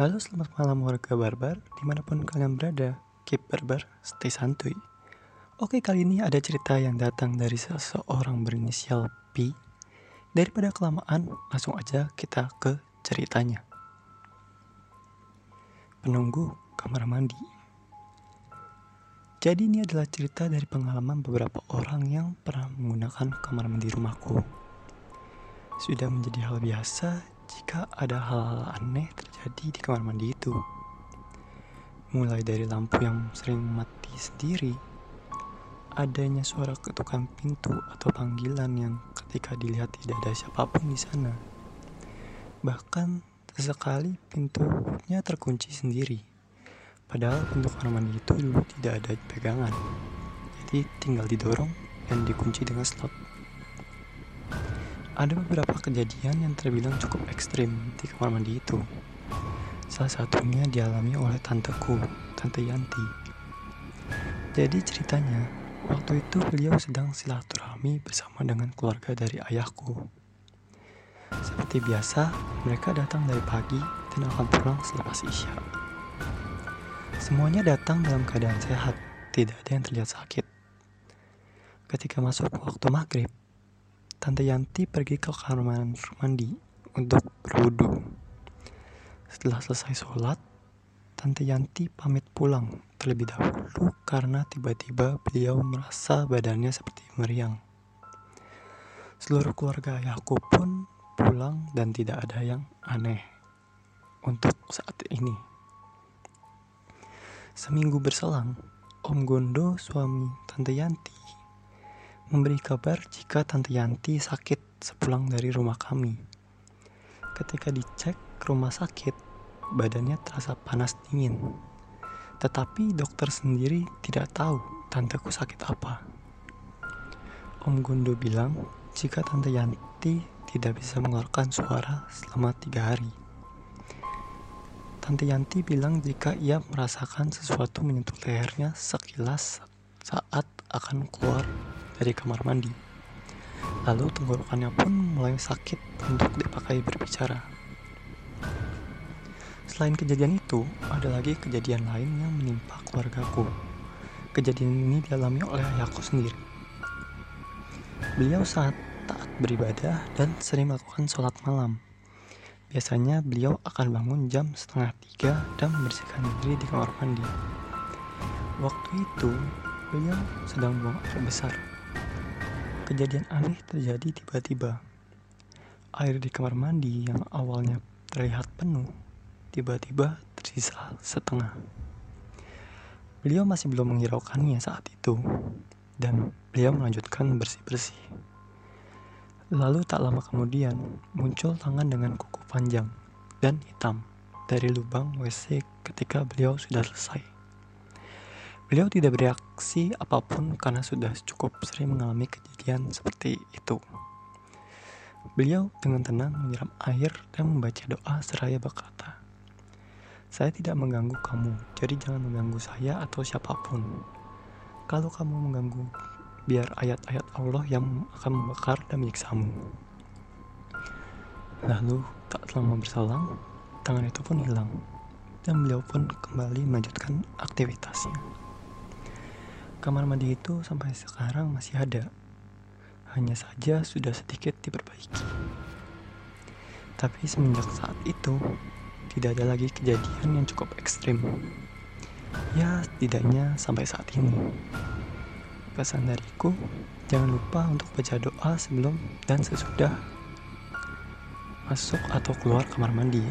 Halo selamat malam warga barbar Di mana pun kalian berada. Keep barbar, stay santuy. Oke kali ini ada cerita yang datang dari seseorang berinisial P. Daripada kelamaan langsung aja kita ke ceritanya. Penunggu kamar mandi. Jadi ini adalah cerita dari pengalaman beberapa orang yang pernah menggunakan kamar mandi rumahku. Sudah menjadi hal biasa jika ada hal-hal aneh terjadi di kamar mandi itu. Mulai dari lampu yang sering mati sendiri, adanya suara ketukan pintu atau panggilan yang ketika dilihat tidak ada siapa pun di sana. Bahkan sesekali pintunya terkunci sendiri. Padahal pintu kamar mandi itu dulu tidak ada pegangan. Jadi tinggal didorong dan dikunci dengan slot. Ada beberapa kejadian yang terbilang cukup ekstrim di kamar mandi itu. Salah satunya dialami oleh tanteku, Tante Yanti. Jadi ceritanya, waktu itu beliau sedang silaturahmi bersama dengan keluarga dari ayahku. Seperti biasa, mereka datang dari pagi dan akan pulang selepas isya. Semuanya datang dalam keadaan sehat, tidak ada yang terlihat sakit. Ketika masuk waktu maghrib, Tante Yanti pergi ke kamar mandi untuk berwudu. Setelah selesai sholat, Tante Yanti pamit pulang terlebih dahulu karena tiba-tiba beliau merasa badannya seperti meriang. Seluruh keluarga ayahku pun pulang dan tidak ada yang aneh untuk saat ini. Seminggu berselang, Om Gondo, suami Tante Yanti, memberi kabar jika Tante Yanti sakit sepulang dari rumah kami. Ketika dicek rumah sakit, badannya terasa panas dingin. Tetapi dokter sendiri tidak tahu tanteku sakit apa. Om Gondo bilang jika Tante Yanti tidak bisa mengeluarkan suara selama tiga hari. Tante Yanti bilang jika ia merasakan sesuatu menyentuh lehernya sekilas saat akan keluar dari kamar mandi. Lalu tenggorokannya pun mulai sakit untuk dipakai berbicara. Selain kejadian itu, ada lagi kejadian lain yang menimpa keluargaku. Kejadian ini dialami oleh ayahku sendiri. Beliau saat taat beribadah dan sering melakukan sholat malam. Biasanya beliau akan bangun jam setengah tiga dan membersihkan diri di kamar mandi. Waktu itu, beliau sedang buang air besar. Kejadian aneh terjadi tiba-tiba. Air di kamar mandi yang awalnya terlihat penuh, tiba-tiba tersisa setengah. Beliau masih belum menghiraukannya saat itu, dan beliau melanjutkan bersih-bersih. Lalu tak lama kemudian, muncul tangan dengan kuku panjang dan hitam dari lubang WC ketika beliau sudah selesai. Beliau tidak bereaksi apa pun karena sudah cukup sering mengalami kejadian seperti itu. Beliau dengan tenang menyiram air dan membaca doa seraya berkata, Saya tidak mengganggu kamu, jadi jangan mengganggu saya atau siapa pun. Kalau kamu mengganggu, biar ayat-ayat Allah yang akan membakar dan menyiksamu. Lalu, tak lama berselang, tangan itu pun hilang, dan beliau pun kembali melanjutkan aktivitasnya. Kamar mandi itu sampai sekarang masih ada. Hanya saja sudah sedikit diperbaiki. Tapi semenjak saat itu, tidak ada lagi kejadian yang cukup ekstrim. Ya, setidaknya sampai saat ini. Pesan dariku, jangan lupa untuk baca doa sebelum dan sesudah masuk atau keluar kamar mandi.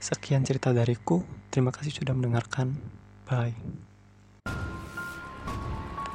Sekian cerita dariku. Terima kasih sudah mendengarkan. Bye.